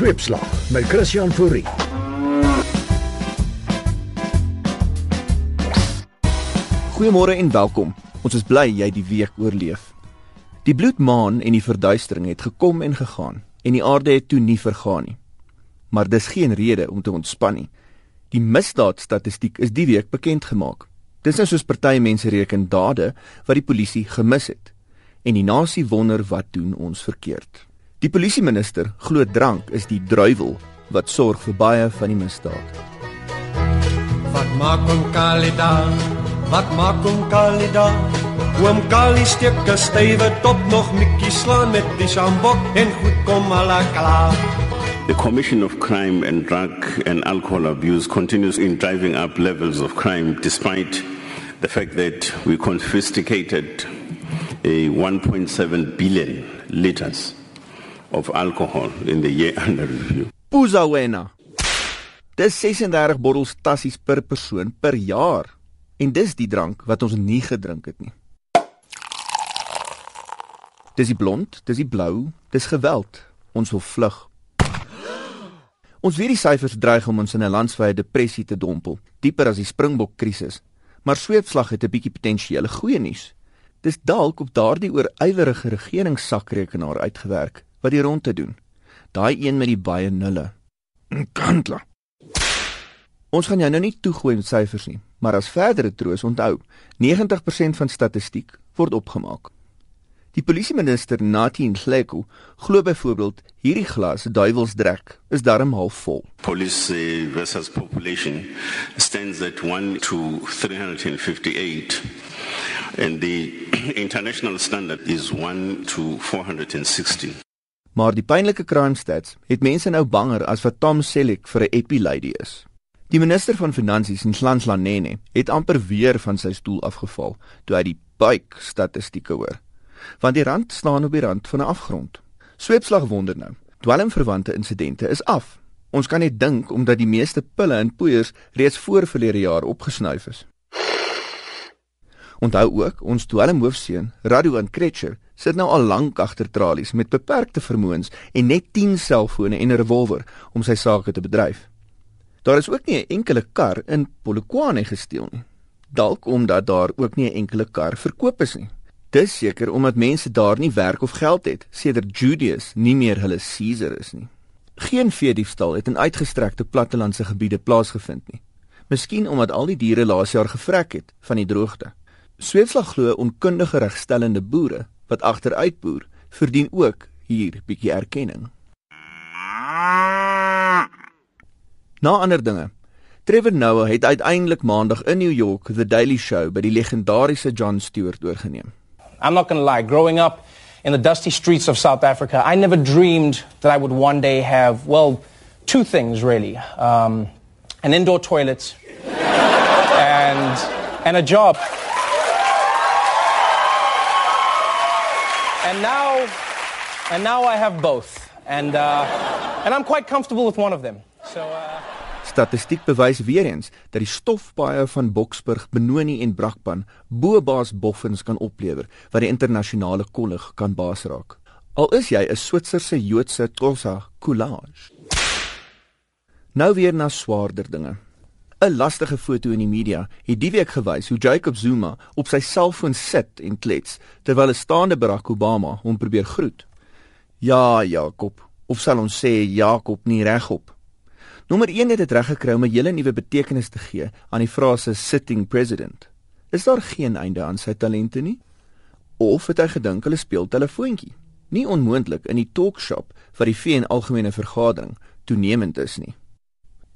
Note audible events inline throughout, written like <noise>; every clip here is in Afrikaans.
Sweepslag met Christian Fourie. Goeiemôre en welkom. Ons is bly jy die week oorleef. Die bloedmaan en die verduistering het gekom en gegaan en die aarde het toe nie vergaan nie. Maar dis geen rede om te ontspan nie. Die misdaadstatistiek is die week bekend gemaak. Dis nou soos party mense reken dade wat die polisie gemis het. En die nasie wonder wat doen ons verkeerd. Die polisieminister glo drank is die druiwel wat sorg vir baie van die misdaad. Wat maak hom Kalida? Wat maak hom Kalida? Oom Kali steek 'n stywe top nog mikkie slaan met die sjambok en goed kom ala klaar. The Commission of Crime and Drug and Alcohol Abuse continues in driving up levels of crime despite the fact that we confiscated a 1.7 billion liters of alcohol in the year <laughs> under review. Puzawena. Dis 36 bottels tassies per persoon per jaar. En dis die drank wat ons nie gedrink het nie. Dis die blond, dis die blou, dis geweld. Ons wil vlug. Ons weet die syfers dreig om ons in 'n landswye depressie te dompel, dieper as die Springbok krisis. Maar sweepslag het 'n bietjie potensiële goeie nuus. Dis dalk op daardie oorywerige regeringssakrekenaar uitgewerk wat die rondte doen. Daai een met die baie nulle. Kantla. Ons gaan jou nou nie toegooi met syfers nie, maar as verdere troos onthou, 90% van statistiek word opgemaak. Die polisieminister Nathi Nhleko glo byvoorbeeld hierdie glas duiwelsdrek is darm half vol. Police uh, versus population stands at 1 to 358 and the <clears throat> international standard is 1 to 460. Maar die pynlike crime stats het mense nou banger as wat Tom Selleck vir 'n epilady is. Die minister van finansies, Nhlanhla Nene, het amper weer van sy stoel afgeval toe hy die buik statistieke hoor. Want die rand staan op die rand van 'n afgrond. Sweepslag wonder nou. Dwelmverwante insidente is af. Ons kan net dink omdat die meeste pille en poeiers reeds voor verlede jaar opgesnuif is. Onthou ook, ons dwelmhoofseun, Radwan Kretcher, sit nou al lank agter tralies met beperkte vermoëns en net 10 selfone en 'n revolver om sy sake te bedryf. Daar is ook nie 'n enkele kar in Polokwane gesteel nie. Dalk omdat daar ook nie 'n enkele kar verkoop is nie. Dis seker omdat mense daar nie werk of geld het sedert Julius nie meer hulle Caesar is nie. Geen veediefstal het in uitgestrekte plattelandse gebiede plaasgevind nie. Miskien omdat al die diere laas jaar gevrek het van die droogte. Sweetslag glo onkundige regstellende boere wat agteruitboer verdien ook hier bietjie erkenning. Na ander dinge. Trevor Noah het uiteindelik maandag in New York The Daily Show by die legendariese Jon Stewart oorgeneem. I'm not going to lie, growing up in the dusty streets of South Africa, I never dreamed that I would one day have, well, two things really um, an indoor toilet <laughs> and, and a job. And now, and now I have both. And, uh, and I'm quite comfortable with one of them. So, uh, Statistiek bewys weer eens dat die stofpaaie van Boksburg, Benoni en Brakpan bobaas boffins kan oplewer wat die internasionale kollig kan baas raak. Al is jy 'n Switserse Joodse Xhosa collage. Nou weer na swaarder dinge. 'n Lastige foto in die media het die week gewys hoe Jacob Zuma op sy selfoon sit en klets terwyl 'n staande Barack Obama hom probeer groet. Ja, Jacob, of sal ons sê Jacob nie regop? Nommer 1 het dit reg gekry om 'n hele nuwe betekenis te gee aan die frase sitting president. Is daar geen einde aan sy talente nie? Of het hy gedink hulle speel telefoontjie? Nie onmoontlik in die talkshop wat die VN algemene vergadering toenemend is nie.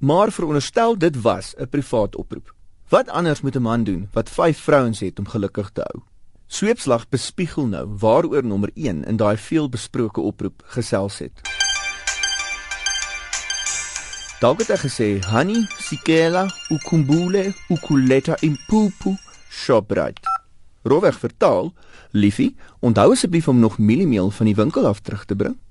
Maar veronderstel dit was 'n privaat oproep. Wat anders moet 'n man doen wat 5 vrouens het om gelukkig te hou? Sweepslag bespiegel nou waaroor nommer 1 in daai veelbesproke oproep gesels het. Dalk het hy gesê Hani Sikela ukumbule ukuleta impupu shoprite. Roweg vertaal, liefie, onthou asseblief om nog mieliemeel van die winkel af terug te bring.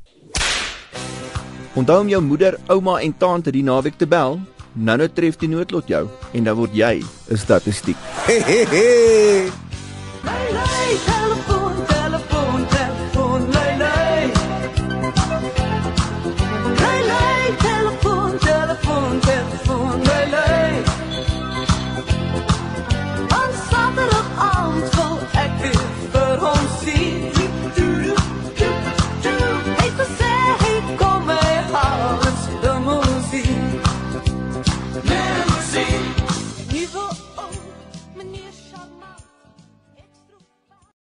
Onthou om jou moeder, ouma en tante die naweek te bel. Nou nou tref die noodlot jou en dan word jy 'n statistiek. Hey, hey, hey. Hey, hey, help